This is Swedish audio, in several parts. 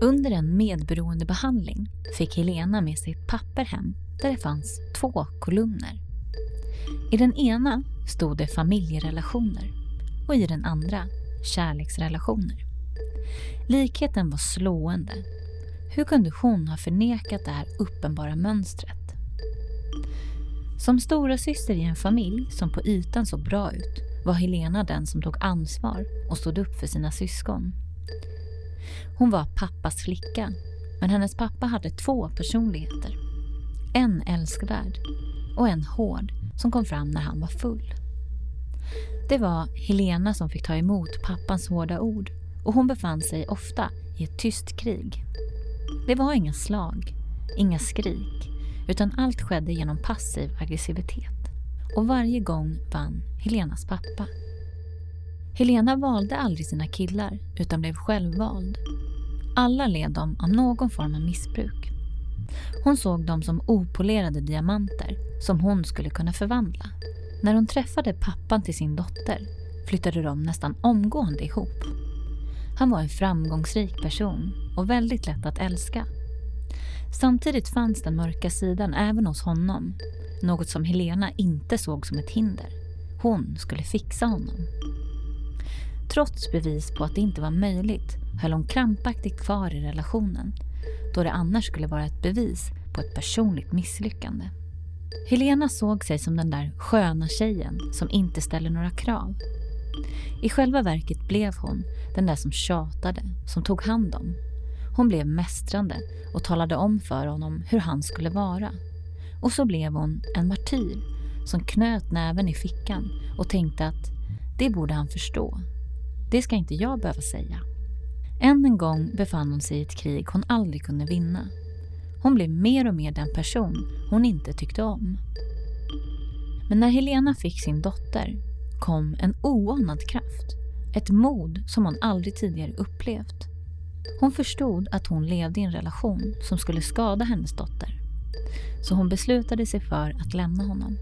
Under en medberoendebehandling fick Helena med sig ett papper hem där det fanns två kolumner. I den ena stod det familjerelationer och i den andra kärleksrelationer. Likheten var slående. Hur kunde hon ha förnekat det här uppenbara mönstret? Som stora syster i en familj som på ytan såg bra ut var Helena den som tog ansvar och stod upp för sina syskon. Hon var pappas flicka, men hennes pappa hade två personligheter. En älskvärd och en hård som kom fram när han var full. Det var Helena som fick ta emot pappans hårda ord och hon befann sig ofta i ett tyst krig. Det var inga slag, inga skrik, utan allt skedde genom passiv aggressivitet. Och varje gång vann Helenas pappa. Helena valde aldrig sina killar, utan blev självvald. Alla led de av någon form av missbruk. Hon såg dem som opolerade diamanter som hon skulle kunna förvandla. När hon träffade pappan till sin dotter flyttade de nästan omgående ihop. Han var en framgångsrik person och väldigt lätt att älska. Samtidigt fanns den mörka sidan även hos honom. Något som Helena inte såg som ett hinder. Hon skulle fixa honom. Trots bevis på att det inte var möjligt höll hon krampaktigt kvar i relationen då det annars skulle vara ett bevis på ett personligt misslyckande. Helena såg sig som den där sköna tjejen som inte ställer några krav. I själva verket blev hon den där som tjatade, som tog hand om. Hon blev mästrande och talade om för honom hur han skulle vara. Och så blev hon en martyr som knöt näven i fickan och tänkte att det borde han förstå. Det ska inte jag behöva säga. Än en gång befann hon sig i ett krig hon aldrig kunde vinna. Hon blev mer och mer den person hon inte tyckte om. Men när Helena fick sin dotter kom en oanad kraft. Ett mod som hon aldrig tidigare upplevt. Hon förstod att hon levde i en relation som skulle skada hennes dotter. Så hon beslutade sig för att lämna honom.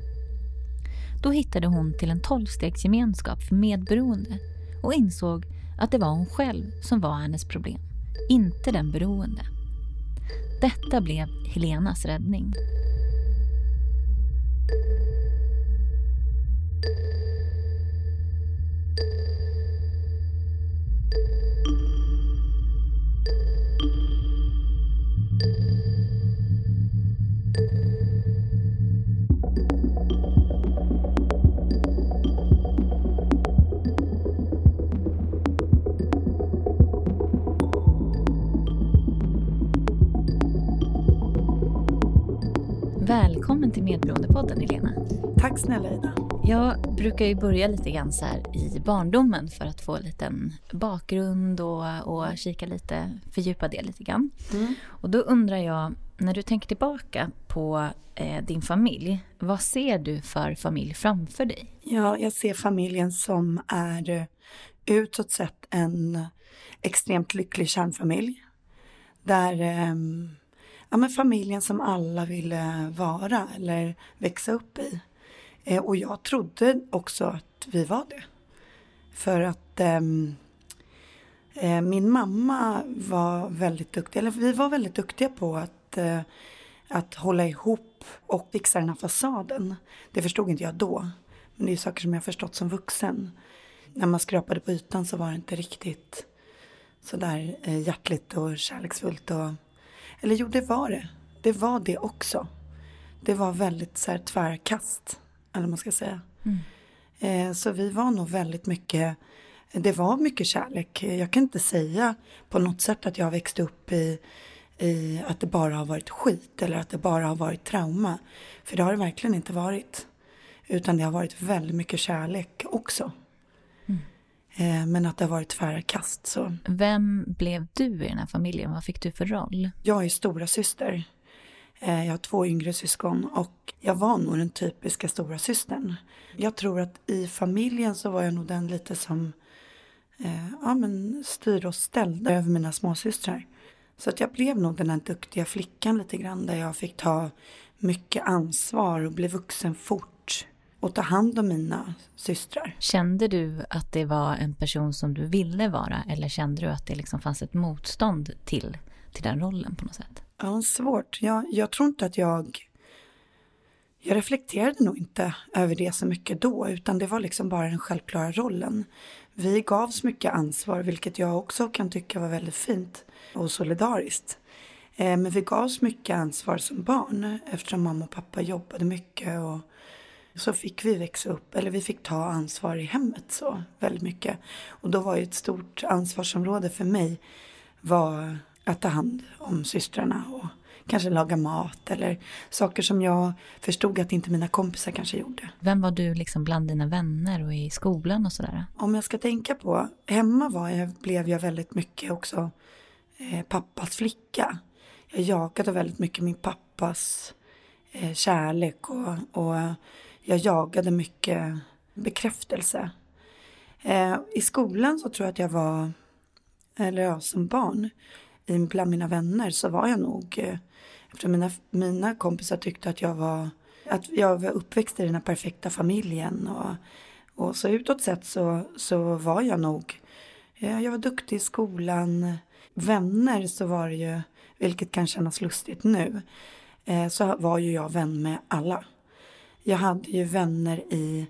Då hittade hon till en tolvstegsgemenskap för medberoende och insåg att det var hon själv som var hennes problem, inte den beroende. Detta blev Helenas räddning. Medberoendepodden Helena. Tack snälla Ida. Jag brukar ju börja lite grann så här i barndomen för att få en liten bakgrund och, och kika lite, fördjupa det lite grann. Mm. Och då undrar jag, när du tänker tillbaka på eh, din familj, vad ser du för familj framför dig? Ja, jag ser familjen som är utåt sett en extremt lycklig kärnfamilj. Där eh, ja, men familjen som alla ville vara eller växa upp i. Eh, och jag trodde också att vi var det. För att ehm, eh, min mamma var väldigt duktig, eller vi var väldigt duktiga på att, eh, att hålla ihop och fixa den här fasaden. Det förstod inte jag då. Men det är saker som jag förstått som vuxen. När man skrapade på ytan så var det inte riktigt sådär eh, hjärtligt och kärleksfullt och eller jo, det var det. Det var det också. Det var väldigt så här tvärkast, eller man ska säga. Mm. Eh, så vi var nog väldigt mycket, det var mycket kärlek. Jag kan inte säga på något sätt att jag växte upp i, i att det bara har varit skit eller att det bara har varit trauma. För det har det verkligen inte varit. Utan det har varit väldigt mycket kärlek också. Eh, men att det har varit tvära kast. Så. Vem blev du i den här familjen? Vad fick du för roll? Jag är stora syster. Eh, jag har två yngre syskon och jag var nog den typiska stora systern. Jag tror att i familjen så var jag nog den lite som eh, ja, men styrde och ställde över mina småsystrar. Så att jag blev nog den här duktiga flickan lite grann där jag fick ta mycket ansvar och bli vuxen fort och ta hand om mina systrar. Kände du att det var en person som du ville vara eller kände du att det liksom fanns ett motstånd till, till den rollen på något sätt? Ja, svårt. Jag, jag tror inte att jag... Jag reflekterade nog inte över det så mycket då, utan det var liksom bara den självklara rollen. Vi gavs mycket ansvar, vilket jag också kan tycka var väldigt fint och solidariskt. Eh, men vi gavs mycket ansvar som barn eftersom mamma och pappa jobbade mycket och så fick vi växa upp, eller vi fick ta ansvar i hemmet så väldigt mycket. Och då var ju ett stort ansvarsområde för mig var att ta hand om systrarna och kanske laga mat eller saker som jag förstod att inte mina kompisar kanske gjorde. Vem var du liksom bland dina vänner och i skolan och sådär? Om jag ska tänka på, hemma var jag, blev jag väldigt mycket också eh, pappas flicka. Jag jagade väldigt mycket min pappas eh, kärlek och, och jag jagade mycket bekräftelse. Eh, I skolan så tror jag att jag var, eller ja, som barn, bland mina vänner så var jag nog, eh, eftersom mina, mina kompisar tyckte att jag var, att jag var uppväxt i den här perfekta familjen och, och så utåt sett så, så var jag nog, eh, jag var duktig i skolan, vänner så var det ju, vilket kan kännas lustigt nu, eh, så var ju jag vän med alla jag hade ju vänner i,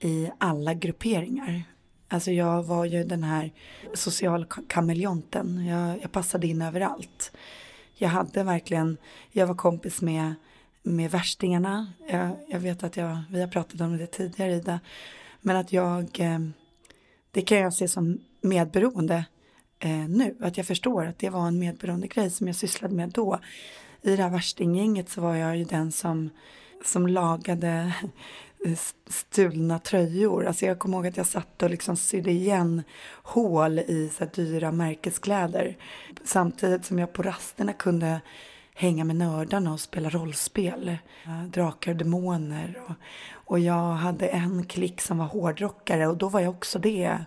i alla grupperingar. Alltså jag var ju den här socialkameleonten. Jag, jag passade in överallt. Jag hade verkligen, jag var kompis med, med värstingarna. Jag, jag vet att jag, vi har pratat om det tidigare Ida. Men att jag, eh, det kan jag se som medberoende eh, nu. Att jag förstår att det var en medberoende grej som jag sysslade med då. I det här värstinggänget så var jag ju den som som lagade eh, stulna tröjor. Alltså jag kommer ihåg att jag satt och liksom sydde igen hål i så dyra märkeskläder. Samtidigt som jag på rasterna kunde hänga med nördarna och spela rollspel. Drakar och demoner. Och, och jag hade en klick som var hårdrockare och då var jag också det.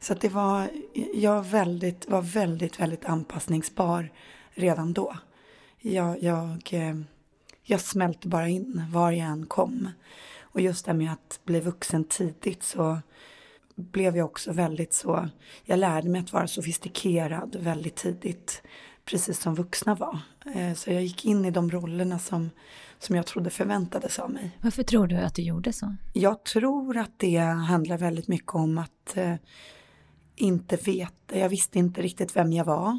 Så att det var, jag väldigt, var väldigt, väldigt anpassningsbar redan då. Jag, jag eh, jag smälte bara in var jag än kom. Och just det med att bli vuxen tidigt så blev jag också väldigt så, jag lärde mig att vara sofistikerad väldigt tidigt, precis som vuxna var. Eh, så jag gick in i de rollerna som, som jag trodde förväntades av mig. Varför tror du att du gjorde så? Jag tror att det handlar väldigt mycket om att eh, inte veta, jag visste inte riktigt vem jag var.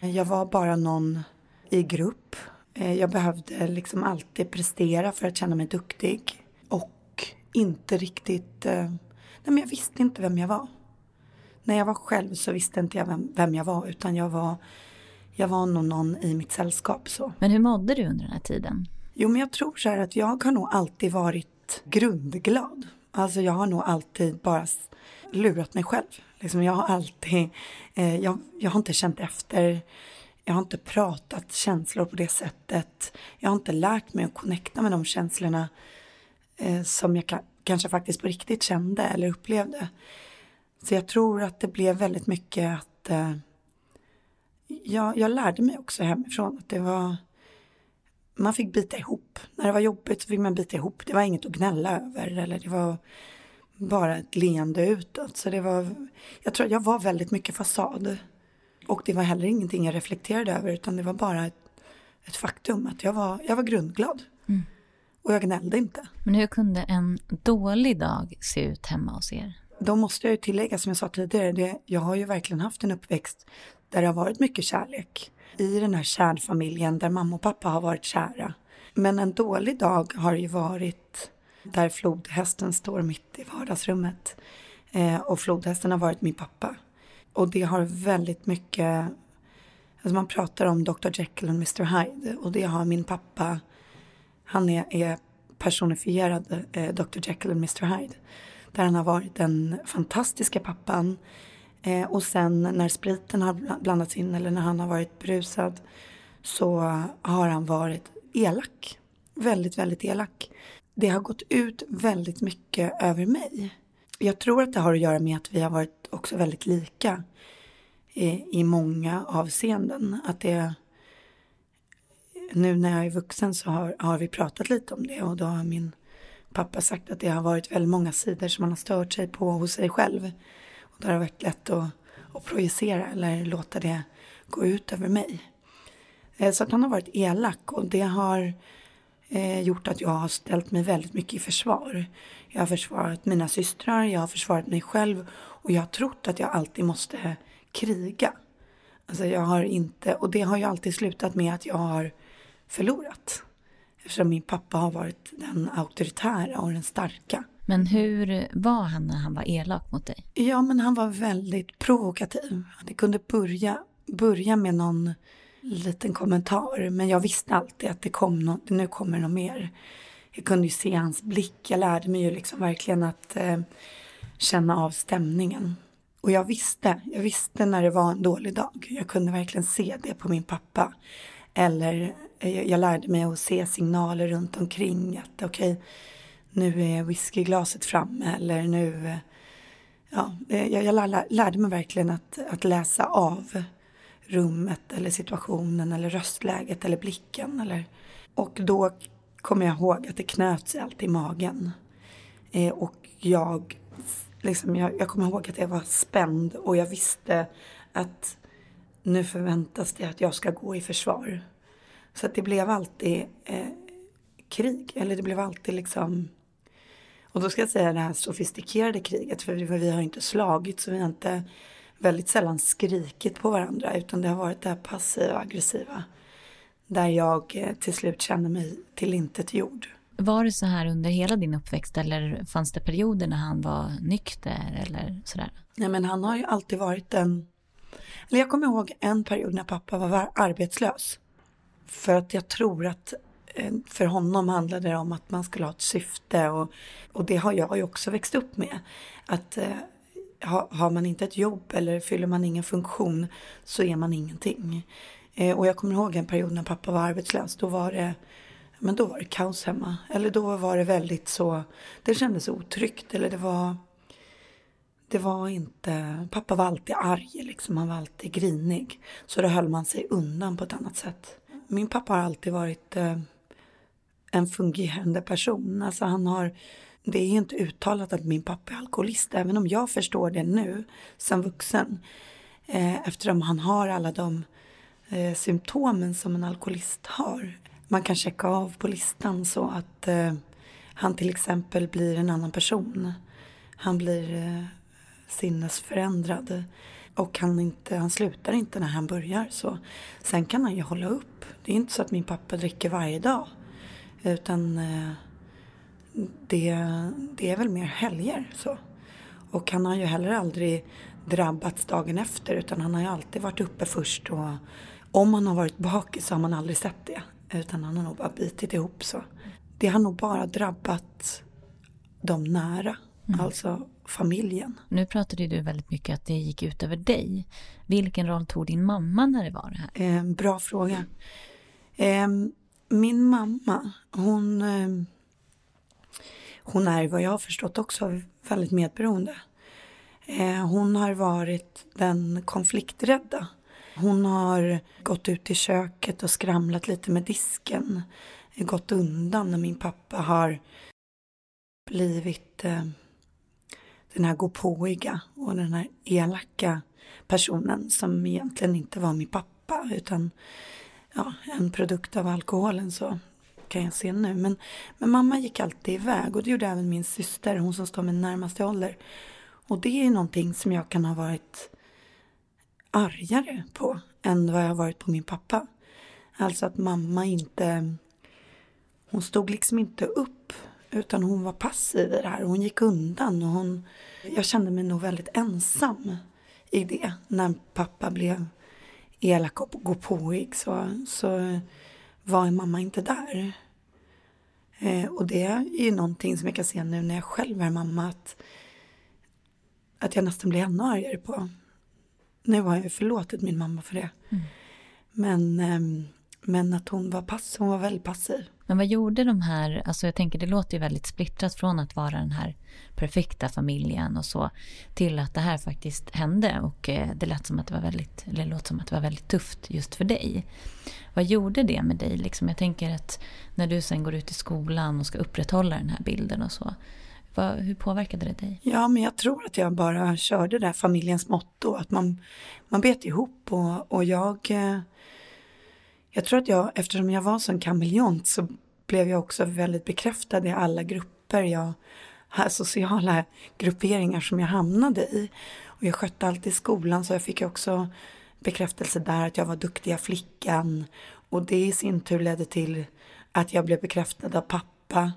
Jag var bara någon i grupp jag behövde liksom alltid prestera för att känna mig duktig. Och inte riktigt... Eh, nej men jag visste inte vem jag var. När jag var själv så visste inte jag vem, vem jag var utan jag var, jag var nog någon i mitt sällskap. Så. Men hur mådde du under den här tiden? Jo men jag tror så här att jag har nog alltid varit grundglad. Alltså jag har nog alltid bara lurat mig själv. Liksom jag har alltid, eh, jag, jag har inte känt efter. Jag har inte pratat känslor på det sättet. Jag har inte lärt mig att connecta med de känslorna eh, som jag ka kanske faktiskt på riktigt kände eller upplevde. Så jag tror att det blev väldigt mycket att eh, jag, jag lärde mig också hemifrån att det var man fick bita ihop. När det var jobbigt så fick man bita ihop. Det var inget att gnälla över eller det var bara ett leende utåt. Så det var, jag tror jag var väldigt mycket fasad. Och det var heller ingenting jag reflekterade över utan det var bara ett, ett faktum att jag var, jag var grundglad. Mm. Och jag gnällde inte. Men hur kunde en dålig dag se ut hemma hos er? Då måste jag ju tillägga som jag sa tidigare, det, jag har ju verkligen haft en uppväxt där det har varit mycket kärlek. I den här kärnfamiljen där mamma och pappa har varit kära. Men en dålig dag har ju varit där flodhästen står mitt i vardagsrummet. Eh, och flodhästen har varit min pappa. Och det har väldigt mycket, alltså man pratar om Dr. Jekyll och Mr. Hyde och det har min pappa, han är, är personifierad eh, Dr. Jekyll och Mr. Hyde. Där han har varit den fantastiska pappan eh, och sen när spriten har blandats in eller när han har varit brusad så har han varit elak. Väldigt, väldigt elak. Det har gått ut väldigt mycket över mig. Jag tror att det har att göra med att vi har varit också väldigt lika i, i många avseenden. Att det, nu när jag är vuxen så har, har vi pratat lite om det och då har min pappa sagt att det har varit väldigt många sidor som man har stört sig på hos sig själv. Och då har det varit lätt att, att projicera eller låta det gå ut över mig. Eh, så att han har varit elak och det har eh, gjort att jag har ställt mig väldigt mycket i försvar. Jag har försvarat mina systrar, jag har försvarat mig själv och jag har trott att jag alltid måste kriga. Alltså jag har inte, och det har ju alltid slutat med att jag har förlorat. Eftersom min pappa har varit den auktoritära och den starka. Men hur var han när han var elak mot dig? Ja, men han var väldigt provokativ. Det kunde börja, börja med någon liten kommentar. Men jag visste alltid att det kom något, nu kommer något mer. Jag kunde ju se hans blick. Jag lärde mig ju liksom verkligen att eh, känna av stämningen. Och jag visste, jag visste när det var en dålig dag. Jag kunde verkligen se det på min pappa. Eller eh, jag lärde mig att se signaler runt omkring att okej, okay, nu är whiskyglaset framme eller nu, eh, ja, eh, jag, jag lärde mig verkligen att, att läsa av rummet eller situationen eller röstläget eller blicken eller, och då kommer jag ihåg att det knöt sig alltid i magen. Eh, och jag, liksom, jag, jag kommer ihåg att jag var spänd och jag visste att nu förväntas det att jag ska gå i försvar. Så att det blev alltid eh, krig, eller det blev alltid liksom och då ska jag säga det här sofistikerade kriget, för vi har inte slagit så vi har inte väldigt sällan skrikit på varandra utan det har varit det här passiva aggressiva. Där jag eh, till slut känner mig tillintetgjord. Var det så här under hela din uppväxt eller fanns det perioder när han var nykter eller sådär? Nej men han har ju alltid varit en eller jag kommer ihåg en period när pappa var arbetslös. För att jag tror att eh, för honom handlade det om att man skulle ha ett syfte och, och det har jag ju också växt upp med. Att eh, har man inte ett jobb eller fyller man ingen funktion så är man ingenting. Eh, och jag kommer ihåg en period när pappa var arbetslös. Då var det men då var det kaos hemma. Eller då var det väldigt så, det kändes otryggt eller det var det var inte, pappa var alltid arg liksom, han var alltid grinig. Så då höll man sig undan på ett annat sätt. Min pappa har alltid varit eh, en fungerande person. Alltså han har, det är inte uttalat att min pappa är alkoholist, även om jag förstår det nu som vuxen. Eh, eftersom han har alla de eh, symptomen som en alkoholist har. Man kan checka av på listan så att eh, han till exempel blir en annan person. Han blir eh, sinnesförändrad. Och han, inte, han slutar inte när han börjar. Så. Sen kan han ju hålla upp. Det är inte så att min pappa dricker varje dag. Utan eh, det, det är väl mer helger. Så. Och han har ju heller aldrig drabbats dagen efter. Utan han har ju alltid varit uppe först. Och om han har varit bakis så har man aldrig sett det. Utan han har nog bara bitit ihop så. Det har nog bara drabbat de nära. Mm. Alltså familjen. Nu pratade du väldigt mycket att det gick ut över dig. Vilken roll tog din mamma när det var det här? Eh, bra fråga. Eh, min mamma, hon, eh, hon är vad jag har förstått också väldigt medberoende. Eh, hon har varit den konflikträdda. Hon har gått ut i köket och skramlat lite med disken. Gått undan när min pappa har blivit eh, den här gåpåiga och den här elaka personen som egentligen inte var min pappa utan ja, en produkt av alkoholen så kan jag se nu. Men, men mamma gick alltid iväg och det gjorde även min syster, hon som står mig närmast i ålder. Och det är någonting som jag kan ha varit argare på än vad jag har varit på min pappa. Alltså att mamma inte, hon stod liksom inte upp utan hon var passiv i det här. Hon gick undan och hon... Jag kände mig nog väldigt ensam i det. När pappa blev elak och gåpåig så, så var mamma inte där. Eh, och det är ju någonting som jag kan se nu när jag själv är mamma att, att jag nästan blir ännu argare på. Nu har jag ju förlåtit min mamma för det. Mm. Men, eh, men att hon var passiv, hon var väldigt passiv. Men vad gjorde de här, alltså jag tänker det låter ju väldigt splittrat från att vara den här perfekta familjen och så till att det här faktiskt hände och eh, det lät som att det var väldigt, eller låt som att det var väldigt tufft just för dig. Vad gjorde det med dig? Liksom, jag tänker att när du sen går ut i skolan och ska upprätthålla den här bilden och så. Vad, hur påverkade det dig? Ja, men jag tror att jag bara körde det där familjens motto, att man, man bet ihop och, och jag eh, jag tror att jag, eftersom jag var sån kameleont så blev jag också väldigt bekräftad i alla grupper jag, sociala grupperingar som jag hamnade i. Och jag skötte alltid skolan så jag fick också bekräftelse där att jag var duktiga flickan. Och det i sin tur ledde till att jag blev bekräftad av pappa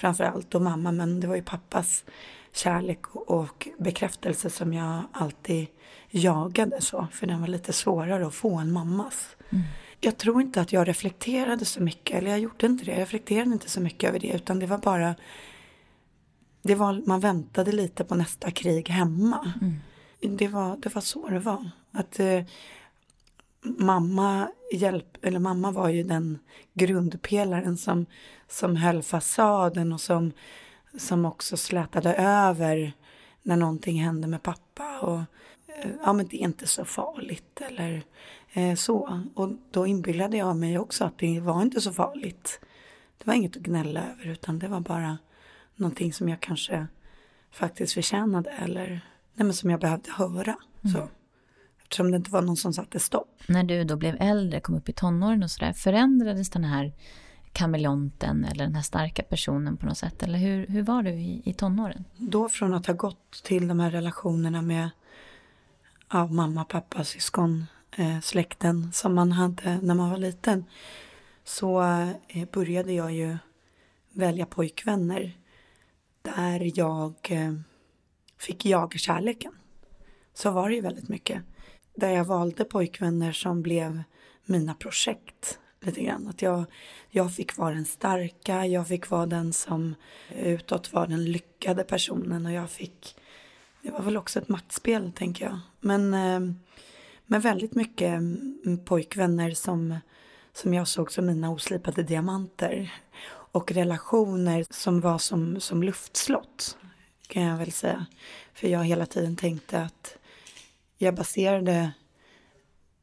framförallt och mamma men det var ju pappas kärlek och bekräftelse som jag alltid jagade så för den var lite svårare att få än mammas. Mm jag tror inte att jag reflekterade så mycket, eller jag gjorde inte det. Jag reflekterade inte så mycket över det, utan det var bara... Det var, man väntade lite på nästa krig hemma. Mm. Det, var, det var så det var. Att eh, mamma hjälp, eller mamma var ju den grundpelaren som, som höll fasaden och som, som också slätade över när någonting hände med pappa. Och, eh, ja men det är inte så farligt eller Eh, så. Och då inbillade jag mig också att det var inte så farligt. Det var inget att gnälla över utan det var bara någonting som jag kanske faktiskt förtjänade eller nej, men som jag behövde höra. Mm. Så. Eftersom det inte var någon som satte stopp. När du då blev äldre, kom upp i tonåren och sådär, förändrades den här kameleonten eller den här starka personen på något sätt? Eller hur, hur var du i, i tonåren? Då från att ha gått till de här relationerna med ja, mamma, pappa, syskon, eh, släkten som man hade när man var liten så eh, började jag ju välja pojkvänner där jag eh, fick jaga kärleken. Så var det ju väldigt mycket. Där jag valde pojkvänner som blev mina projekt lite grann. Att jag, jag fick vara den starka, jag fick vara den som utåt var den lyckade personen och jag fick, det var väl också ett maktspel tänker jag. Men eh, men väldigt mycket mm, pojkvänner som, som jag såg som mina oslipade diamanter. Och relationer som var som, som luftslott, kan jag väl säga. För jag hela tiden tänkte att jag baserade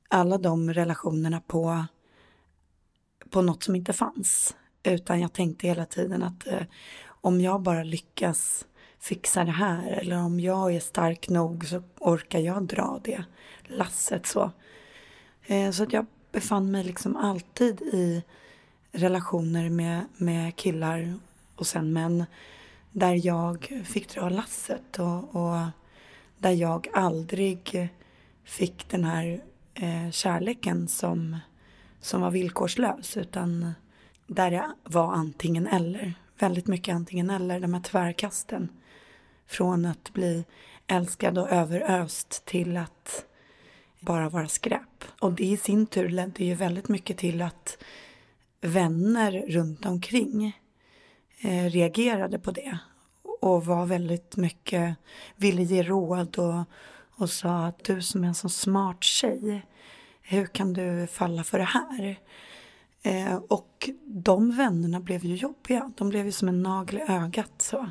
alla de relationerna på, på något som inte fanns. Utan jag tänkte hela tiden att eh, om jag bara lyckas fixa det här eller om jag är stark nog så orkar jag dra det lasset så. Eh, så att jag befann mig liksom alltid i relationer med, med killar och sen män där jag fick dra lasset och, och där jag aldrig fick den här eh, kärleken som, som var villkorslös utan där jag var antingen eller. Väldigt mycket antingen eller, de här tvärkasten. Från att bli älskad och överöst till att bara vara skräp. Och det i sin tur ledde ju väldigt mycket till att vänner runt omkring eh, reagerade på det och var väldigt mycket, ville ge råd och, och sa att du som är en så smart tjej, hur kan du falla för det här? Eh, och de vännerna blev ju jobbiga, de blev ju som en nagel i ögat så.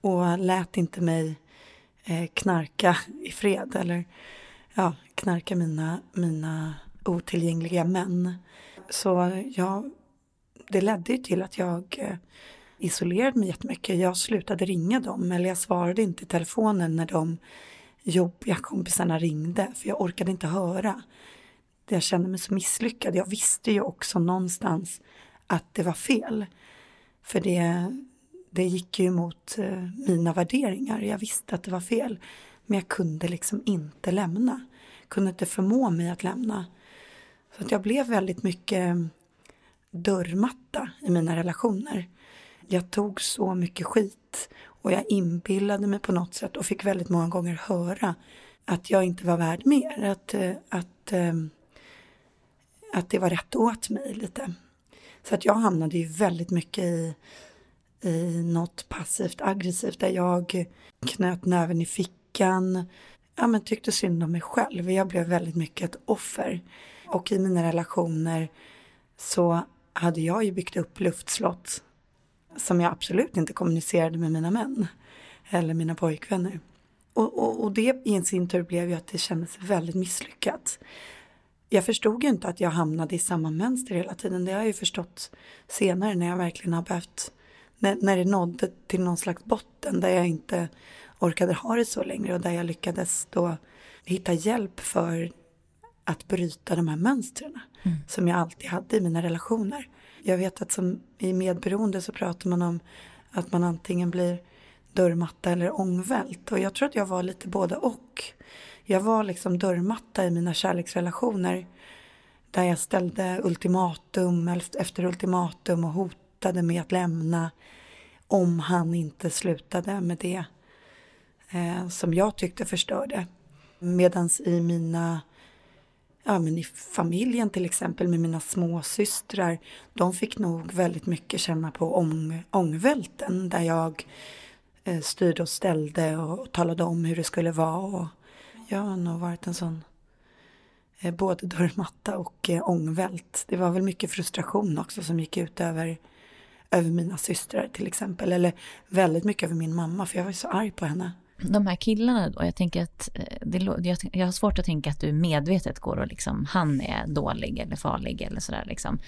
Och lät inte mig eh, knarka i fred eller ja, knarka mina, mina otillgängliga män. Så ja, det ledde ju till att jag eh, isolerade mig jättemycket. Jag slutade ringa dem eller jag svarade inte i telefonen när de jobbiga kompisarna ringde för jag orkade inte höra. Jag kände mig så misslyckad. Jag visste ju också någonstans att det var fel. För det, det gick ju emot eh, mina värderingar. Jag visste att det var fel. Men jag kunde liksom inte lämna kunde inte förmå mig att lämna. Så att jag blev väldigt mycket eh, dörrmatta i mina relationer. Jag tog så mycket skit och jag inbillade mig på något sätt och fick väldigt många gånger höra att jag inte var värd mer. Att, eh, att, ehm, att det var rätt åt mig lite. Så att jag hamnade ju väldigt mycket i, i något passivt aggressivt där jag knöt näven i fickan, ja, men tyckte synd om mig själv. Jag blev väldigt mycket ett offer. Och i mina relationer så hade jag ju byggt upp luftslott som jag absolut inte kommunicerade med mina män eller mina pojkvänner. Och, och, och det i sin tur blev ju att det kändes väldigt misslyckat. Jag förstod ju inte att jag hamnade i samma mönster hela tiden. Det har jag ju förstått senare när jag verkligen har behövt, när, när det nådde till någon slags botten där jag inte orkade ha det så längre och där jag lyckades då hitta hjälp för att bryta de här mönstren mm. som jag alltid hade i mina relationer. Jag vet att som i medberoende så pratar man om att man antingen blir dörrmatta eller ångvält och jag tror att jag var lite både och. Jag var liksom dörrmatta i mina kärleksrelationer där jag ställde ultimatum efter ultimatum och hotade med att lämna om han inte slutade med det eh, som jag tyckte förstörde. Medan i mina ja, men i familjen till exempel med mina småsystrar, de fick nog väldigt mycket känna på ång, ångvälten där jag eh, styrde och ställde och talade om hur det skulle vara. Och jag har nog varit en sån eh, både dörrmatta och eh, ångvält. Det var väl mycket frustration också som gick ut över, över mina systrar till exempel. Eller väldigt mycket över min mamma för jag var så arg på henne de här killarna då, jag tänker att eh, det, jag har svårt att tänka att du medvetet går och liksom, han är dålig eller farlig eller sådär liksom.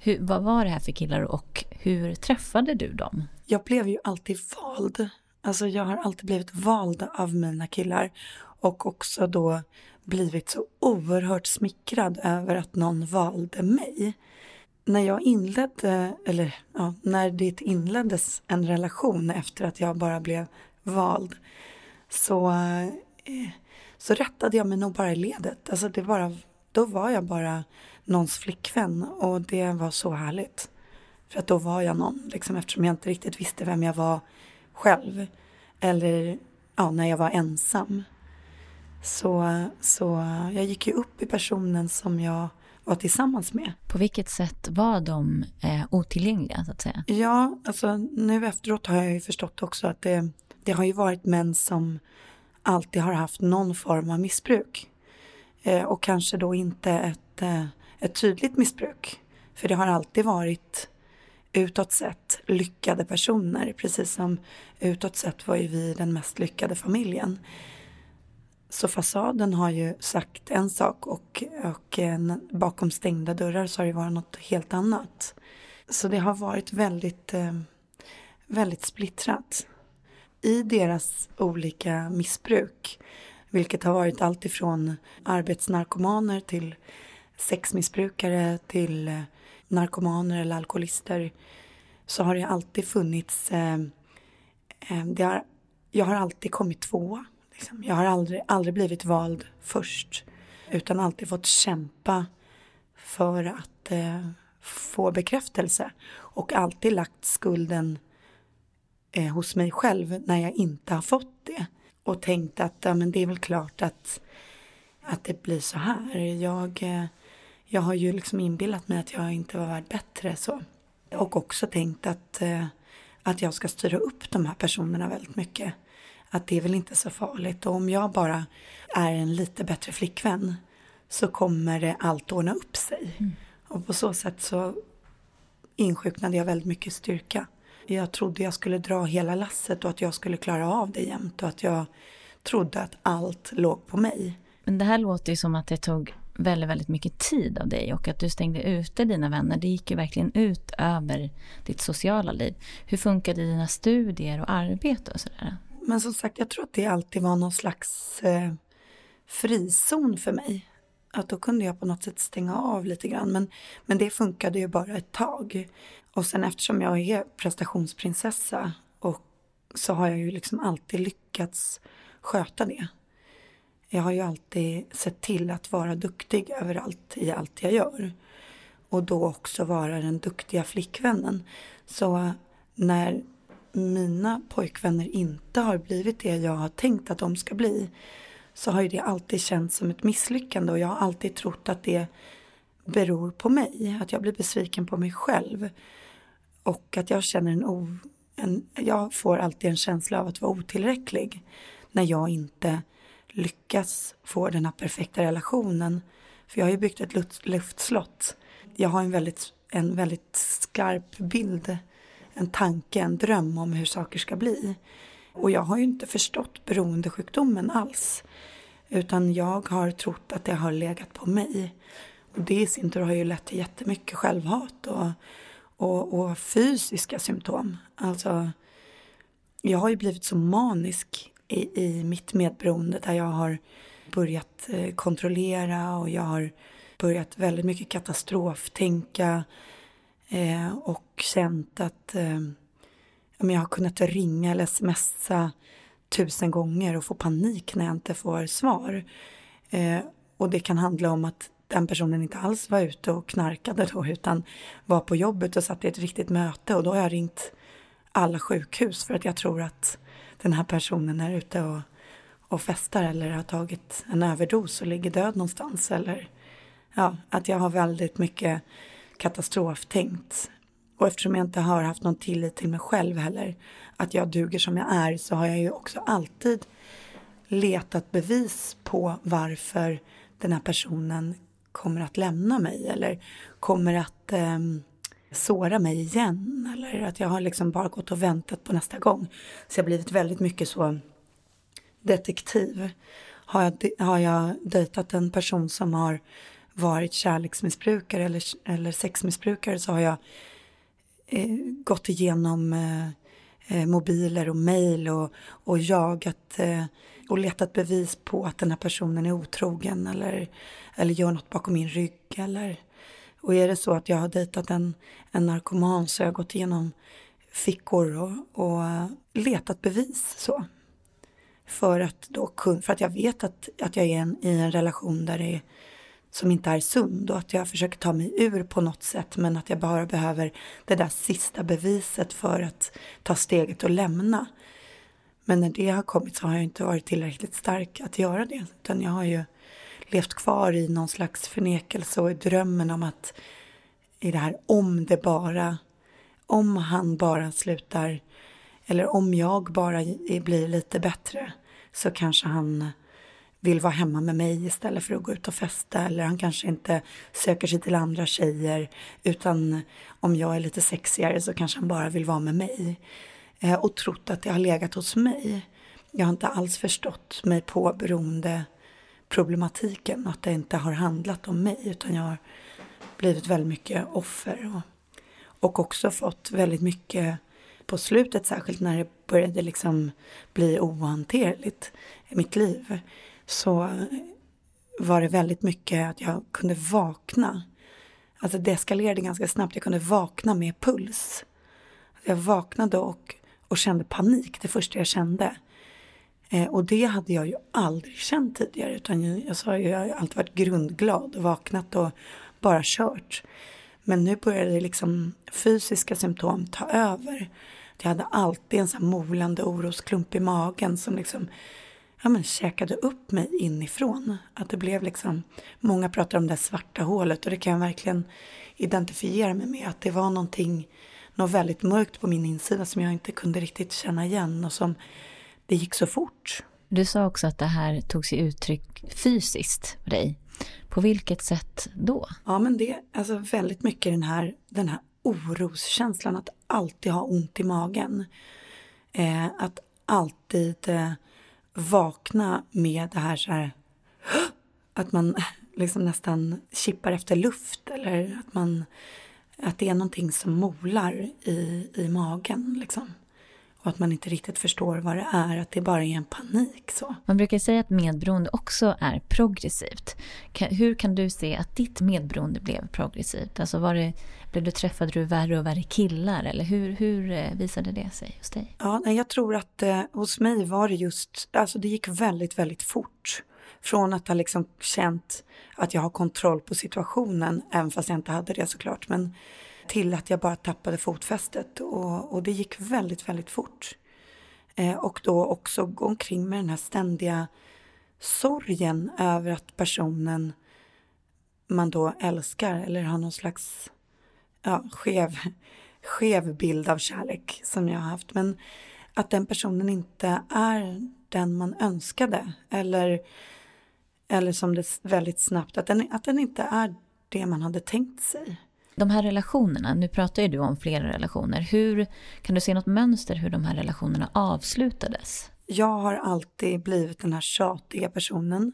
Hur, vad var det här för killar och hur träffade du dem? Jag blev ju alltid vald. Alltså jag har alltid blivit vald av mina killar och också då blivit så oerhört smickrad över att någon valde mig. När jag inledde, eller ja, när det inleddes en relation efter att jag bara blev vald så, eh, så rättade jag mig nog bara i ledet. Alltså det bara, då var jag bara någons flickvän och det var så härligt. För att då var jag någon, liksom, eftersom jag inte riktigt visste vem jag var själv. Eller ja, när jag var ensam. Så, så jag gick ju upp i personen som jag var tillsammans med. På vilket sätt var de eh, otillgängliga så att säga? Ja, alltså nu efteråt har jag ju förstått också att det det har ju varit män som alltid har haft någon form av missbruk. Eh, och kanske då inte ett, eh, ett tydligt missbruk. För det har alltid varit utåt sett lyckade personer. Precis som utåt sett var ju vi den mest lyckade familjen. Så fasaden har ju sagt en sak och, och eh, en, bakom stängda dörrar så har det varit något helt annat. Så det har varit väldigt, eh, väldigt splittrat i deras olika missbruk, vilket har varit allt ifrån arbetsnarkomaner till sexmissbrukare till eh, narkomaner eller alkoholister, så har det alltid funnits, eh, eh, det har, jag har alltid kommit tvåa. Liksom. Jag har aldrig, aldrig blivit vald först, utan alltid fått kämpa för att eh, få bekräftelse och alltid lagt skulden eh, hos mig själv när jag inte har fått det. Och tänkt att ja, men det är väl klart att, att det blir så här. Jag, eh, jag har ju liksom inbillat mig att jag inte var värd bättre. så. Och också tänkt att, eh, att jag ska styra upp de här personerna väldigt mycket. Att det är väl inte så farligt. Och om jag bara är en lite bättre flickvän så kommer det allt ordna upp sig. Mm. Och på så sätt så insjuknade jag väldigt mycket styrka jag trodde jag skulle dra hela lasset och att jag skulle klara av det jämt och att jag trodde att allt låg på mig. Men det här låter ju som att det tog väldigt, väldigt mycket tid av dig och att du stängde ute dina vänner. Det gick ju verkligen ut över ditt sociala liv. Hur funkade dina studier och arbete och sådär? Men som sagt, jag tror att det alltid var någon slags eh, frizon för mig. Att då kunde jag på något sätt stänga av lite grann. Men, men det funkade ju bara ett tag. Och sen eftersom jag är prestationsprinsessa och så har jag ju liksom alltid lyckats sköta det. Jag har ju alltid sett till att vara duktig överallt i allt jag gör. Och då också vara den duktiga flickvännen. Så när mina pojkvänner inte har blivit det jag har tänkt att de ska bli så har ju det alltid känts som ett misslyckande och jag har alltid trott att det beror på mig. Att jag blir besviken på mig själv. Och att jag känner en, o, en jag får alltid en känsla av att vara otillräcklig när jag inte lyckas få den här perfekta relationen. För jag har ju byggt ett luftslott. Jag har en väldigt en väldigt skarp bild, en tanke, en dröm om hur saker ska bli. Och jag har ju inte förstått beroendesjukdomen alls. Utan jag har trott att det har legat på mig. Och det i sin tur har ju lett till jättemycket självhat och, och, och fysiska symptom. Alltså, jag har ju blivit så manisk i, i mitt medberoende där jag har börjat eh, kontrollera och jag har börjat väldigt mycket katastroftänka eh, och känt att eh, jag har kunnat ringa eller smsa tusen gånger och få panik när jag inte får svar. Eh, och det kan handla om att den personen inte alls var ute och knarkade då utan var på jobbet och satt i ett riktigt möte och då har jag ringt alla sjukhus för att jag tror att den här personen är ute och, och festar eller har tagit en överdos och ligger död någonstans eller ja, att jag har väldigt mycket katastroftänkt. Och eftersom jag inte har haft någon tillit till mig själv heller, att jag duger som jag är, så har jag ju också alltid letat bevis på varför den här personen kommer att lämna mig eller kommer att eh, såra mig igen eller att jag har liksom bara gått och väntat på nästa gång. Så jag har blivit väldigt mycket så detektiv. Har jag, har jag dejtat en person som har varit kärleksmissbrukare eller, eller sexmissbrukare så har jag eh, gått igenom eh, eh mobiler och mejl och, och jagat eh, och letat bevis på att den här personen är otrogen eller, eller gör något bakom min rygg eller och är det så att jag har dejtat en, en narkoman så har jag gått igenom fickor och, och eh, letat bevis så. För att då för att jag vet att, att jag är en, i en relation där det är som inte är sund och att jag försöker ta mig ur på något sätt men att jag bara behöver det där sista beviset för att ta steget och lämna. Men när det har kommit så har jag inte varit tillräckligt stark att göra det. Utan jag har ju levt kvar i någon slags förnekelse och i drömmen om att i det här om det bara, om han bara slutar eller om jag bara blir lite bättre så kanske han vill vara hemma med mig istället för att gå ut och festa. Eller han kanske inte söker sig till andra tjejer. Utan om jag är lite sexigare så kanske han bara vill vara med mig. Eh, och trott att det har legat hos mig. Jag har inte alls förstått mig på beroende problematiken och att det inte har handlat om mig utan jag har blivit väldigt mycket offer och, och också fått väldigt mycket på slutet särskilt när det började liksom bli ohanterligt i mitt liv så var det väldigt mycket att jag kunde vakna. Alltså det eskalerade ganska snabbt. Jag kunde vakna med puls. Jag vaknade och, och kände panik det första jag kände. Eh, och det hade jag ju aldrig känt tidigare utan jag, jag sa ju, jag har alltid varit grundglad och vaknat och bara kört. Men nu började liksom fysiska symptom ta över. Jag hade alltid en sån här molande orosklump i magen som liksom ja, men käkade upp mig inifrån. Att det blev liksom, många pratar om det svarta hålet och det kan jag verkligen identifiera mig med. Att det var någonting, något väldigt mörkt på min insida som jag inte kunde riktigt känna igen och som det gick så fort. Du sa också att det här tog sig uttryck fysiskt för dig. På vilket sätt då? Ja, men det är alltså väldigt mycket den här, den här oroskänslan att alltid ha ont i magen. Eh, att alltid eh, vakna med det här så här att man liksom nästan kippar efter luft eller att man att det är någonting som molar i, i magen liksom. Och att man inte riktigt förstår vad det är, att det bara är en panik. Så. Man brukar säga att medberoende också är progressivt. hur kan du se att ditt medberoende blev progressivt? Alltså var det, blev du, träffade du värre och värre killar eller hur, hur eh, visade det sig hos dig? Ja, jag tror att eh, hos mig var det just, alltså det gick väldigt, väldigt fort. Från att ha liksom känt att jag har kontroll på situationen, även fast jag inte hade det såklart, men till att jag bara tappade fotfästet och, och det gick väldigt, väldigt fort. Eh, och då också gå omkring med den här ständiga sorgen över att personen man då älskar eller har någon slags ja, skev, skev bild av kärlek som jag har haft. Men att den personen inte är den man önskade eller, eller som det väldigt snabbt, att den, att den inte är det man hade tänkt sig. De här relationerna, nu pratar ju du om flera relationer. Hur, kan du se något mönster hur de här relationerna avslutades? Jag har alltid blivit den här tjatiga personen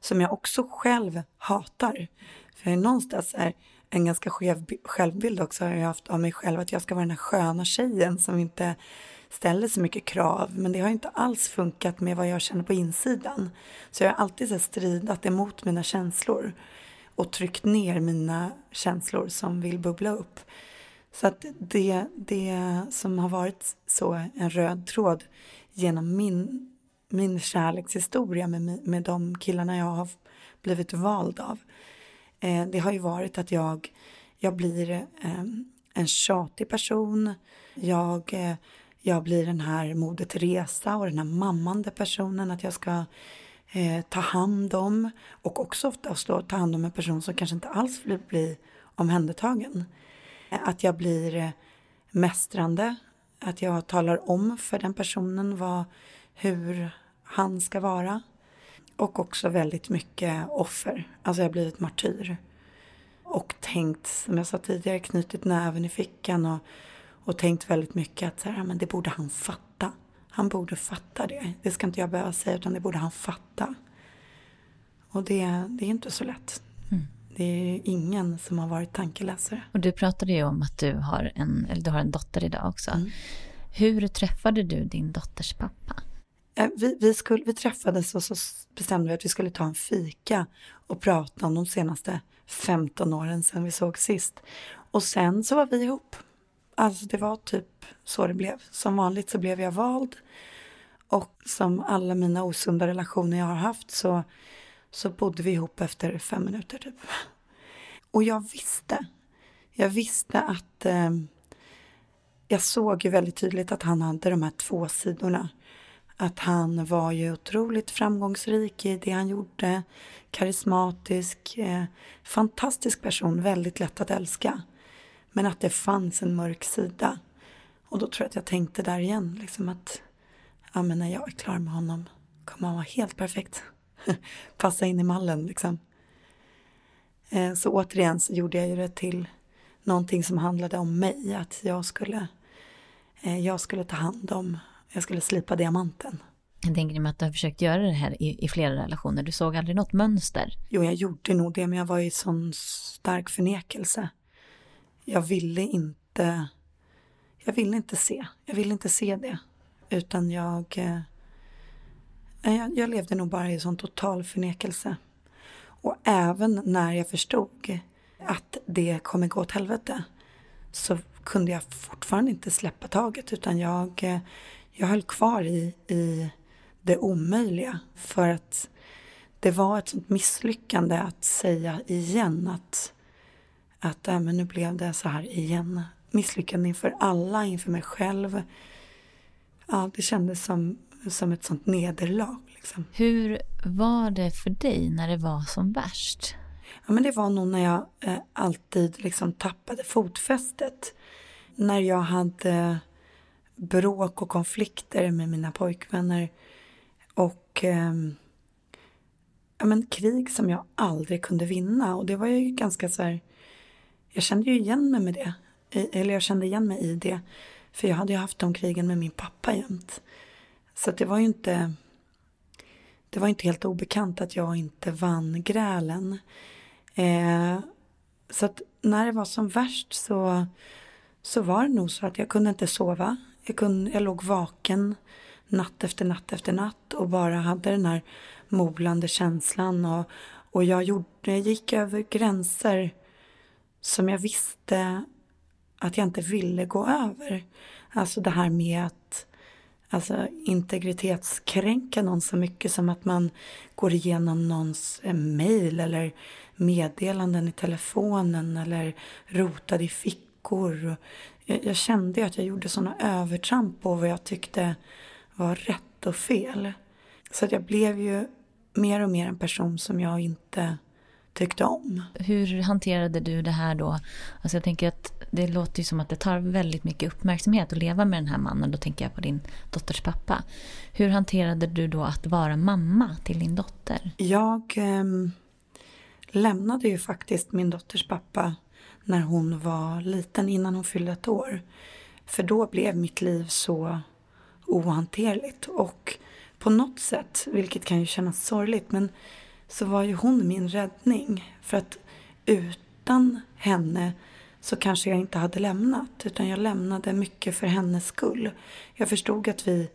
som jag också själv hatar. För jag är någonstans är en ganska skev självbild också har jag haft av mig själv att jag ska vara den här sköna tjejen som inte ställer så mycket krav. Men det har inte alls funkat med vad jag känner på insidan. Så jag har alltid så stridat emot mina känslor och tryckt ner mina känslor som vill bubbla upp. Så att det, det som har varit så en röd tråd genom min, min kärlekshistoria med, med de killarna jag har blivit vald av. Eh, det har ju varit att jag, jag blir eh, en tjatig person. Jag, eh, jag blir den här Moder Teresa och den här mammande personen. Att jag ska eh, ta hand om och också oftast då ta hand om en person som kanske inte alls vill bli omhändertagen. Eh, att jag blir eh, mästrande, att jag talar om för den personen vad, hur han ska vara. Och också väldigt mycket offer, alltså jag har blivit martyr. Och tänkt, som jag sa tidigare, knutit näven i fickan och, och tänkt väldigt mycket att så här, men det borde han fatta. Han borde fatta det. Det ska inte jag behöva säga utan det borde han fatta. Och det, det är inte så lätt. Mm. Det är ingen som har varit tankeläsare. Och du pratade ju om att du har en, eller du har en dotter idag också. Mm. Hur träffade du din dotters pappa? Eh, vi, vi, skulle, vi träffades och så bestämde vi att vi skulle ta en fika och prata om de senaste 15 åren sedan vi såg sist. Och sen så var vi ihop. Alltså det var typ så det blev. Som vanligt så blev jag vald. Och som alla mina osunda relationer jag har haft så, så bodde vi ihop efter fem minuter typ. Och jag visste, jag visste att eh, jag såg ju väldigt tydligt att han hade de här två sidorna. Att han var ju otroligt framgångsrik i det han gjorde, karismatisk, eh, fantastisk person, väldigt lätt att älska. Men att det fanns en mörk sida. Och då tror jag att jag tänkte där igen, liksom att ja, men när jag är klar med honom kommer han vara helt perfekt. Passa in i mallen liksom. Eh, så återigen så gjorde jag ju det till någonting som handlade om mig, att jag skulle, eh, jag skulle ta hand om, jag skulle slipa diamanten. Jag tänker mig att du har försökt göra det här i, i, flera relationer. Du såg aldrig något mönster? Jo, jag gjorde nog det, men jag var i sån stark förnekelse. Jag ville inte, jag ville inte se, jag ville inte se det. Utan jag, eh, jag, jag levde nog bara i sån total förnekelse. Och även när jag förstod att det kommer gå åt helvete så kunde jag fortfarande inte släppa taget utan jag, eh, jag höll kvar i, i det omöjliga för att det var ett sånt misslyckande att säga igen att, att äh, men nu blev det så här igen. Misslyckande inför alla, inför mig själv. Ja, det kändes som, som ett sånt nederlag. Liksom. Hur var det för dig när det var som värst? Ja, men det var nog när jag eh, alltid liksom tappade fotfästet. När jag hade bråk och konflikter med mina pojkvänner och eh, ja, men krig som jag aldrig kunde vinna. Och det var ju ganska så här, jag kände ju igen mig med det. Eller jag kände igen mig i det. För jag hade ju haft de krigen med min pappa jämt. Så det var ju inte, det var inte helt obekant att jag inte vann grälen. Eh, så att när det var som värst så, så var det nog så att jag kunde inte sova. Jag, kunde, jag låg vaken natt efter natt efter natt och bara hade den här molande känslan. Och, och jag, gjorde, jag gick över gränser som jag visste att jag inte ville gå över. Alltså det här med att alltså, integritetskränka någon så mycket som att man går igenom någons mejl mail eller meddelanden i telefonen eller rotade i fickor. Jag, jag kände att jag gjorde sådana övertramp på vad jag tyckte var rätt och fel. Så att jag blev ju mer och mer en person som jag inte tyckte om. Hur hanterade du det här då? Alltså jag tänker att det låter ju som att det tar väldigt mycket uppmärksamhet att leva med den här mannen. Då tänker jag på din dotters pappa. Hur hanterade du då att vara mamma till din dotter? Jag eh, lämnade ju faktiskt min dotters pappa när hon var liten, innan hon fyllde ett år. För då blev mitt liv så ohanterligt och på något sätt, vilket kan ju kännas sorgligt, men så var ju hon min räddning. För att utan henne så kanske jag inte hade lämnat, utan jag lämnade mycket för hennes skull. Jag förstod att vi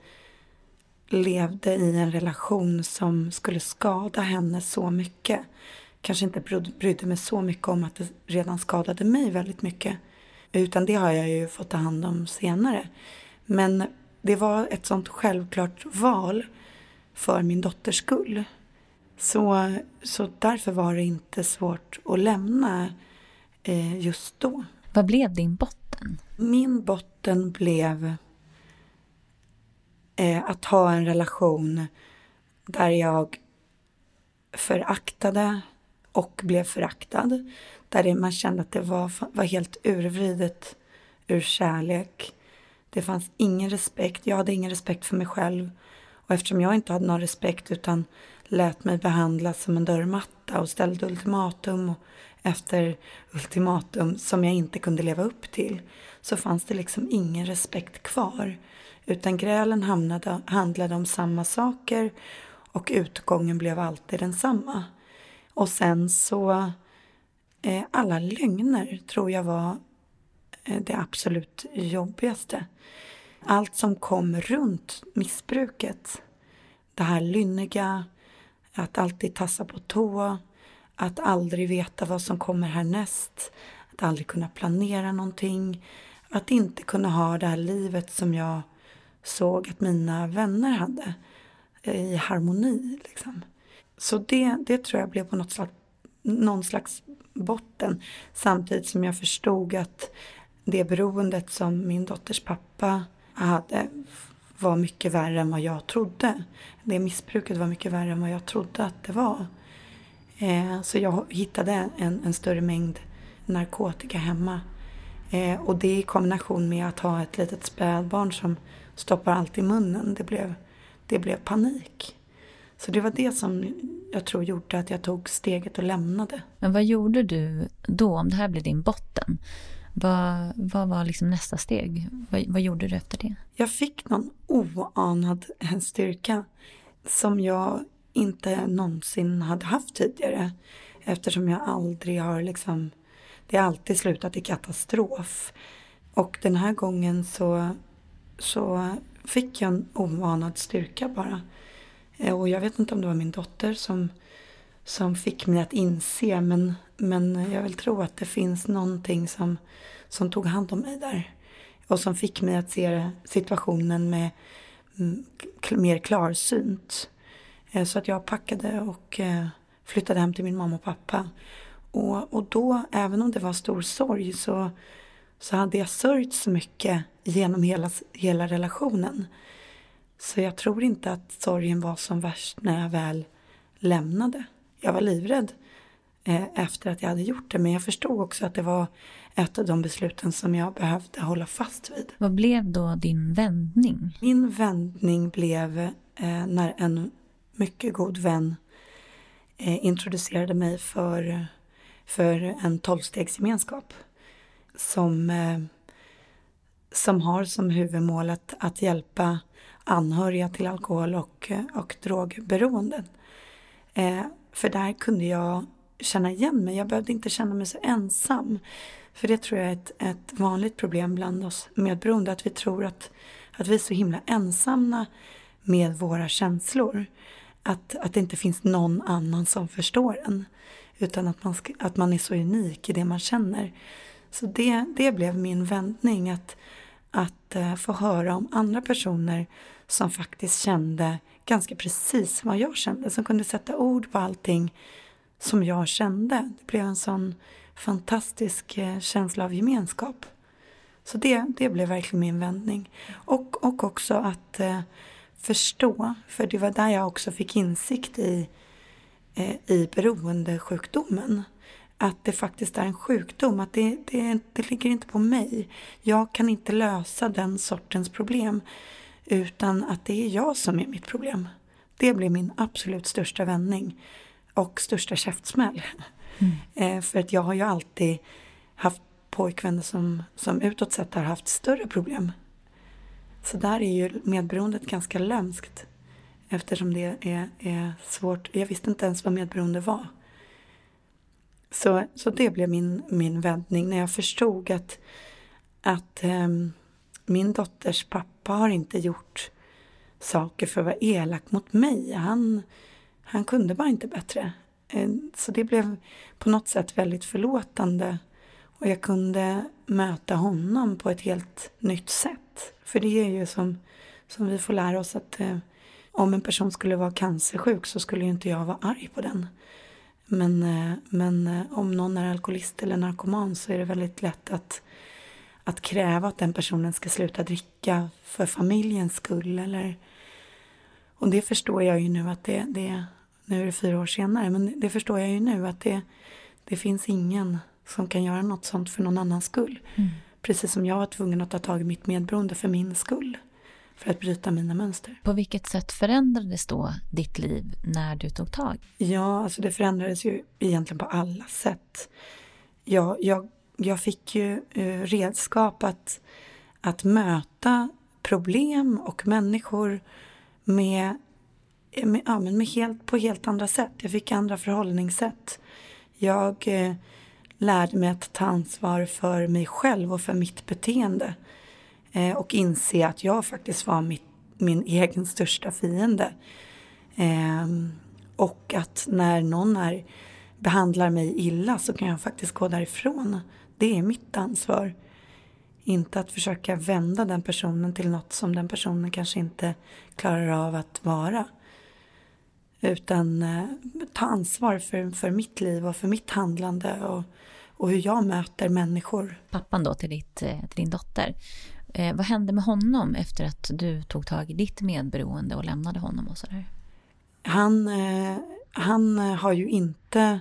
levde i en relation som skulle skada henne så mycket. Kanske inte brydde mig så mycket om att det redan skadade mig väldigt mycket. Utan det har jag ju fått ta hand om senare. Men det var ett sånt självklart val för min dotters skull. Så, så därför var det inte svårt att lämna eh, just då. Vad blev din botten? Min botten blev eh, att ha en relation där jag föraktade och blev föraktad. Där man kände att det var, var helt urvridet ur kärlek. Det fanns ingen respekt. Jag hade ingen respekt för mig själv. Och eftersom jag inte hade någon respekt utan lät mig behandlas som en dörrmatta och ställde ultimatum och efter ultimatum som jag inte kunde leva upp till så fanns det liksom ingen respekt kvar. Utan grälen hamnade, handlade om samma saker och utgången blev alltid densamma. Och sen så eh, alla lögner tror jag var eh, det absolut jobbigaste. Allt som kom runt missbruket. Det här lynniga, att alltid tassa på tå, att aldrig veta vad som kommer härnäst, att aldrig kunna planera någonting, att inte kunna ha det här livet som jag såg att mina vänner hade eh, i harmoni. Liksom. Så det, det tror jag blev på något slags, någon slags botten samtidigt som jag förstod att det beroendet som min dotters pappa hade var mycket värre än vad jag trodde. Det missbruket var mycket värre än vad jag trodde att det var. Eh, så jag hittade en, en, större mängd narkotika hemma. Eh, och det i kombination med att ha ett litet spädbarn som stoppar allt i munnen. Det blev, det blev panik. Så det var det som jag tror gjorde att jag tog steget och lämnade. Men vad gjorde du då, om det här blev din botten? Vad, vad var liksom nästa steg? Vad, vad gjorde du efter det? Jag fick någon oanad styrka som jag inte någonsin hade haft tidigare. Eftersom jag aldrig har liksom, det har alltid slutat i katastrof. Och den här gången så så fick jag en ovanad styrka bara. Eh, och jag vet inte om det var min dotter som, som fick mig att inse men, men jag vill tro att det finns någonting som, som tog hand om mig där. Och som fick mig att se situationen med mm, mer klarsynt. Eh, så att jag packade och eh, flyttade hem till min mamma och pappa. Och, och då, även om det var stor sorg, så, så hade jag sörjt så mycket genom hela, hela relationen. Så jag tror inte att sorgen var som värst när jag väl lämnade. Jag var livrädd efter att jag hade gjort det men jag förstod också att det var ett av de besluten som jag behövde hålla fast vid. Vad blev då din vändning? Min vändning blev eh, när en mycket god vän eh, introducerade mig för, för en tolvstegsgemenskap som eh, som har som huvudmål att, att hjälpa anhöriga till alkohol och, och drogberoenden. Eh, för där kunde jag känna igen mig. Jag behövde inte känna mig så ensam. För det tror jag är ett, ett vanligt problem bland oss medberoende. Att vi tror att, att vi är så himla ensamma med våra känslor. Att, att det inte finns någon annan som förstår en. Utan att man, att man är så unik i det man känner. Så det, det blev min vändning. Att, att uh, få höra om andra personer som faktiskt kände ganska precis vad jag kände. Som kunde sätta ord på allting som jag kände. Det blev en sån fantastisk eh, känsla av gemenskap. Så det, det blev verkligen min vändning. Och, och också att eh, förstå, för det var där jag också fick insikt i, eh, i beroendesjukdomen att det faktiskt är en sjukdom, att det, det, det ligger inte på mig. Jag kan inte lösa den sortens problem utan att det är jag som är mitt problem. Det blev min absolut största vändning och största käftsmäll. Mm. Eh, för att jag har ju alltid haft pojkvänner som, som utåt sett har haft större problem. Så där är ju medberoendet ganska lömskt. Eftersom det är, är svårt. Jag visste inte ens vad medberoende var. Så, så det blev min, min vändning när jag förstod att, att um, min dotters pappa har inte gjort saker för att vara elak mot mig. Han, han kunde bara inte bättre. Eh, så det blev på något sätt väldigt förlåtande. Och jag kunde möta honom på ett helt nytt sätt. För det är ju som, som vi får lära oss att eh, om en person skulle vara cancersjuk så skulle ju inte jag vara arg på den. Men, eh, men eh, om någon är alkoholist eller narkoman så är det väldigt lätt att, att kräva att den personen ska sluta dricka för familjens skull. Eller, och det förstår jag ju nu att det, det nu är det fyra år senare, men det förstår jag ju nu att det, det finns ingen som kan göra något sånt för någon annans skull. Mm. Precis som jag var tvungen att ta tag i mitt medberoende för min skull för att bryta mina mönster. På vilket sätt förändrades då ditt liv när du tog tag? Ja, alltså det förändrades ju egentligen på alla sätt. Jag, jag, jag fick ju uh, redskap att, att möta problem och människor med, med, ja, men med helt, på helt andra sätt. Jag fick andra förhållningssätt. Jag eh, lärde mig att ta ansvar för mig själv och för mitt beteende. Eh, och inse att jag faktiskt var mitt, min egen största fiende. Eh, och att när någon är, behandlar mig illa så kan jag faktiskt gå därifrån. Det är mitt ansvar. Inte att försöka vända den personen till något som den personen kanske inte klarar av att vara. Utan eh, ta ansvar för, för mitt liv och för mitt handlande och, och hur jag möter människor. Pappan då till, ditt, eh, till din dotter, Eh, vad hände med honom efter att du tog tag i ditt medberoende och lämnade honom och sådär? Han, eh, han har ju inte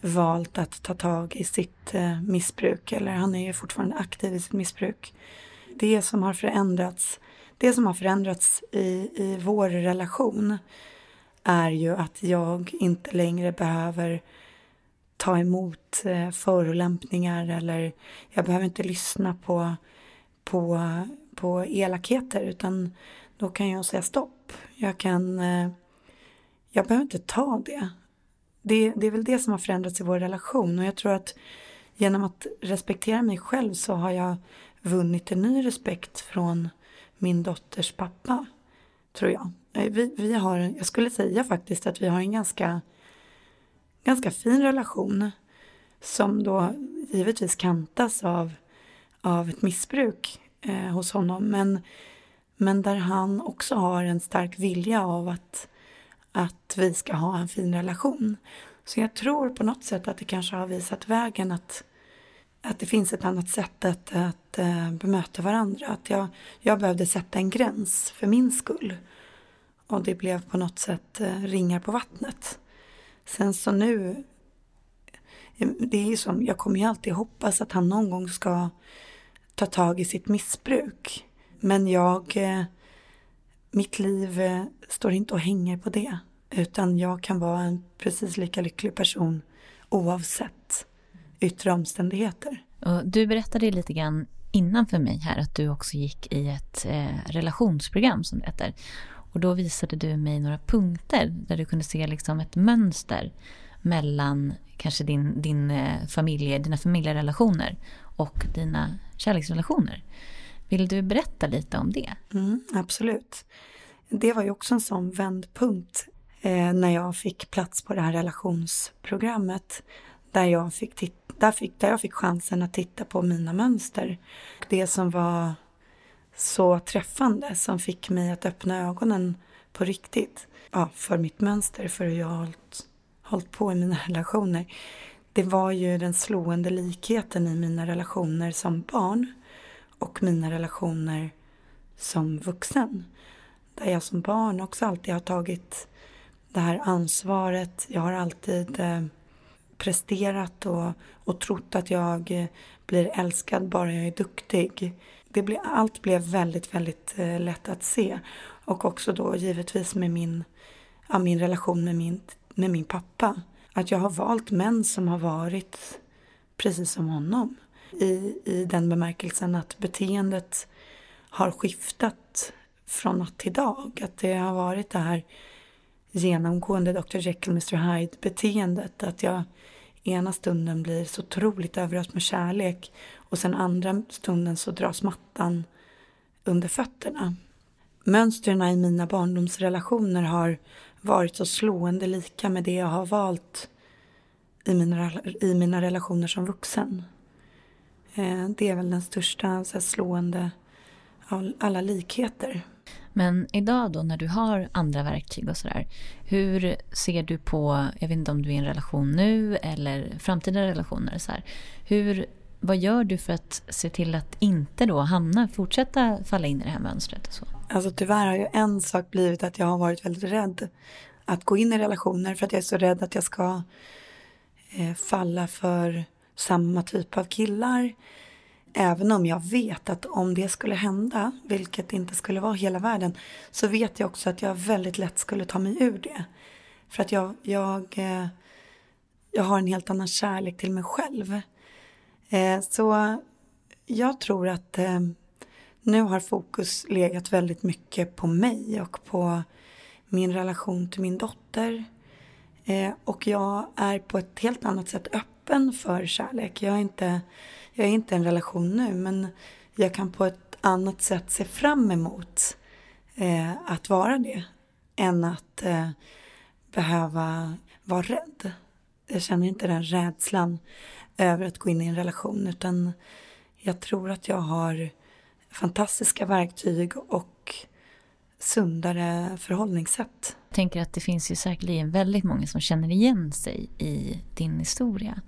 valt att ta tag i sitt eh, missbruk eller han är ju fortfarande aktiv i sitt missbruk. Det som har förändrats, det som har förändrats i, i vår relation är ju att jag inte längre behöver ta emot eh, förolämpningar eller jag behöver inte lyssna på på, på elakheter utan då kan jag säga stopp. Jag kan, eh, jag behöver inte ta det. det. Det är väl det som har förändrats i vår relation och jag tror att genom att respektera mig själv så har jag vunnit en ny respekt från min dotters pappa. Tror jag. Vi, vi har, jag skulle säga faktiskt att vi har en ganska, ganska fin relation som då givetvis kantas av av ett missbruk eh, hos honom. Men, men där han också har en stark vilja av att, att vi ska ha en fin relation. Så jag tror på något sätt att det kanske har visat vägen att, att det finns ett annat sätt att, att uh, bemöta varandra. Att jag, jag behövde sätta en gräns för min skull. Och det blev på något sätt eh, ringar på vattnet. Sen så nu, eh, det är ju som, jag kommer ju alltid hoppas att han någon gång ska ta tag i sitt missbruk. Men jag, eh, mitt liv står inte och hänger på det. Utan jag kan vara en precis lika lycklig person oavsett yttre omständigheter. Och du berättade lite grann innan för mig här att du också gick i ett eh, relationsprogram som det heter. Och då visade du mig några punkter där du kunde se liksom ett mönster mellan kanske din, din eh, familje, dina familjerelationer och dina kärleksrelationer. Vill du berätta lite om det? Mm, absolut. Det var ju också en sån vändpunkt eh, när jag fick plats på det här relationsprogrammet. Där jag, fick där, fick, där jag fick chansen att titta på mina mönster. Det som var så träffande, som fick mig att öppna ögonen på riktigt. Ja, för mitt mönster, för hur jag har hållit, hållit på i mina relationer det var ju den slående likheten i mina relationer som barn och mina relationer som vuxen. Där jag som barn också alltid har tagit det här ansvaret. Jag har alltid eh, presterat och, och trott att jag eh, blir älskad bara jag är duktig. Det ble, allt blev väldigt, väldigt eh, lätt att se. Och också då givetvis med min, ja, min relation med min, med min pappa att jag har valt män som har varit precis som honom. I, I den bemärkelsen att beteendet har skiftat från natt till dag. Att det har varit det här genomgående Dr Jekyll Mr Hyde beteendet. Att jag ena stunden blir så otroligt överöst med kärlek och sen andra stunden så dras mattan under fötterna. Mönstren i mina barndomsrelationer har varit så slående lika med det jag har valt i mina, i mina relationer som vuxen. Eh, det är väl den största så här, slående av alla likheter. Men idag då när du har andra verktyg och sådär. Hur ser du på, jag vet inte om du är i en relation nu eller framtida relationer. Så här, hur, vad gör du för att se till att inte då hamna, fortsätta falla in i det här mönstret? Och så? Alltså tyvärr har ju en sak blivit att jag har varit väldigt rädd att gå in i relationer för att jag är så rädd att jag ska eh, falla för samma typ av killar. Även om jag vet att om det skulle hända, vilket inte skulle vara hela världen, så vet jag också att jag väldigt lätt skulle ta mig ur det. För att jag, jag, eh, jag har en helt annan kärlek till mig själv. Eh, så jag tror att eh, nu har fokus legat väldigt mycket på mig och på min relation till min dotter. Eh, och jag är på ett helt annat sätt öppen för kärlek. Jag är inte jag är inte i en relation nu men jag kan på ett annat sätt se fram emot att vara det än att behöva vara rädd. Jag känner inte den rädslan över att gå in i en relation utan jag tror att jag har fantastiska verktyg och sundare förhållningssätt. Jag tänker att det finns ju säkerligen väldigt många som känner igen sig i din historia.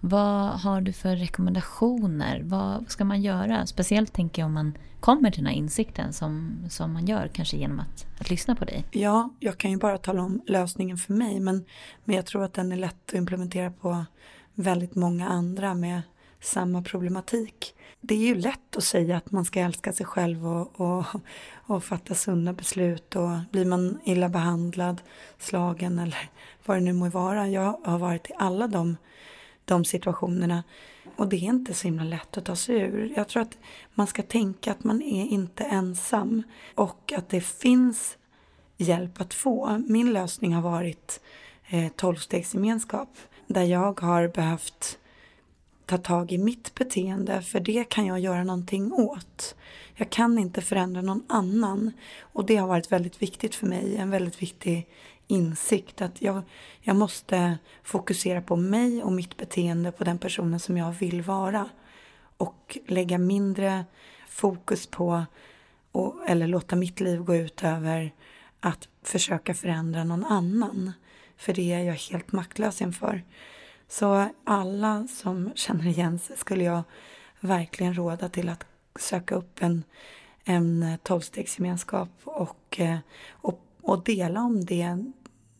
Vad har du för rekommendationer? Vad ska man göra? Speciellt tänker jag om man kommer till den här insikten som, som man gör, kanske genom att, att lyssna på dig. Ja, jag kan ju bara tala om lösningen för mig, men, men jag tror att den är lätt att implementera på väldigt många andra med samma problematik. Det är ju lätt att säga att man ska älska sig själv och, och, och fatta sunda beslut och blir man illa behandlad, slagen eller vad det nu må vara. Jag har varit i alla de de situationerna. Och det är inte så himla lätt att ta sig ur. Jag tror att man ska tänka att man är inte ensam och att det finns hjälp att få. Min lösning har varit eh, tolvstegsgemenskap där jag har behövt ta tag i mitt beteende för det kan jag göra någonting åt. Jag kan inte förändra någon annan och det har varit väldigt viktigt för mig, en väldigt viktig insikt att jag, jag måste fokusera på mig och mitt beteende på den personen som jag vill vara. Och lägga mindre fokus på, och, eller låta mitt liv gå ut över att försöka förändra någon annan. För det är jag helt maktlös inför. Så alla som känner igen sig skulle jag verkligen råda till att söka upp en, en tolvstegsgemenskap och, eh, och, och dela om det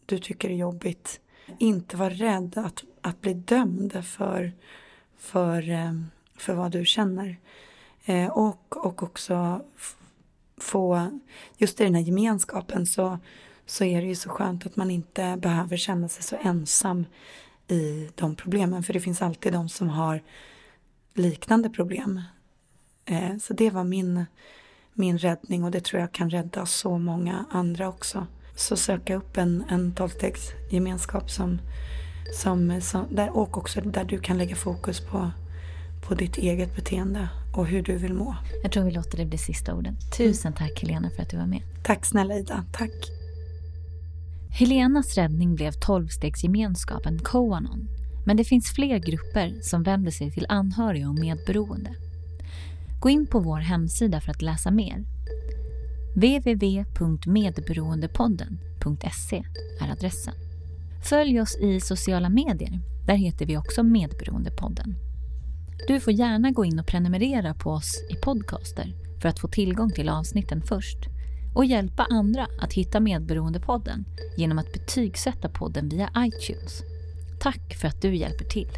du tycker är jobbigt. Inte vara rädd att, att bli dömd för, för, eh, för vad du känner. Eh, och, och också få, just i den här gemenskapen så, så är det ju så skönt att man inte behöver känna sig så ensam i de problemen. För det finns alltid de som har liknande problem. Eh, så det var min, min räddning och det tror jag kan rädda så många andra också. Så söka upp en, en tolvstegsgemenskap som, som, som, där, och också där du kan lägga fokus på, på ditt eget beteende och hur du vill må. Jag tror vi låter det bli sista orden. Tusen tack Helena för att du var med. Tack snälla Ida, tack. Helenas räddning blev tolvstegsgemenskapen Coanon. Men det finns fler grupper som vänder sig till anhöriga och medberoende. Gå in på vår hemsida för att läsa mer www.medberoendepodden.se är adressen. Följ oss i sociala medier. Där heter vi också Medberoendepodden. Du får gärna gå in och prenumerera på oss i podcaster för att få tillgång till avsnitten först och hjälpa andra att hitta Medberoendepodden genom att betygsätta podden via iTunes. Tack för att du hjälper till.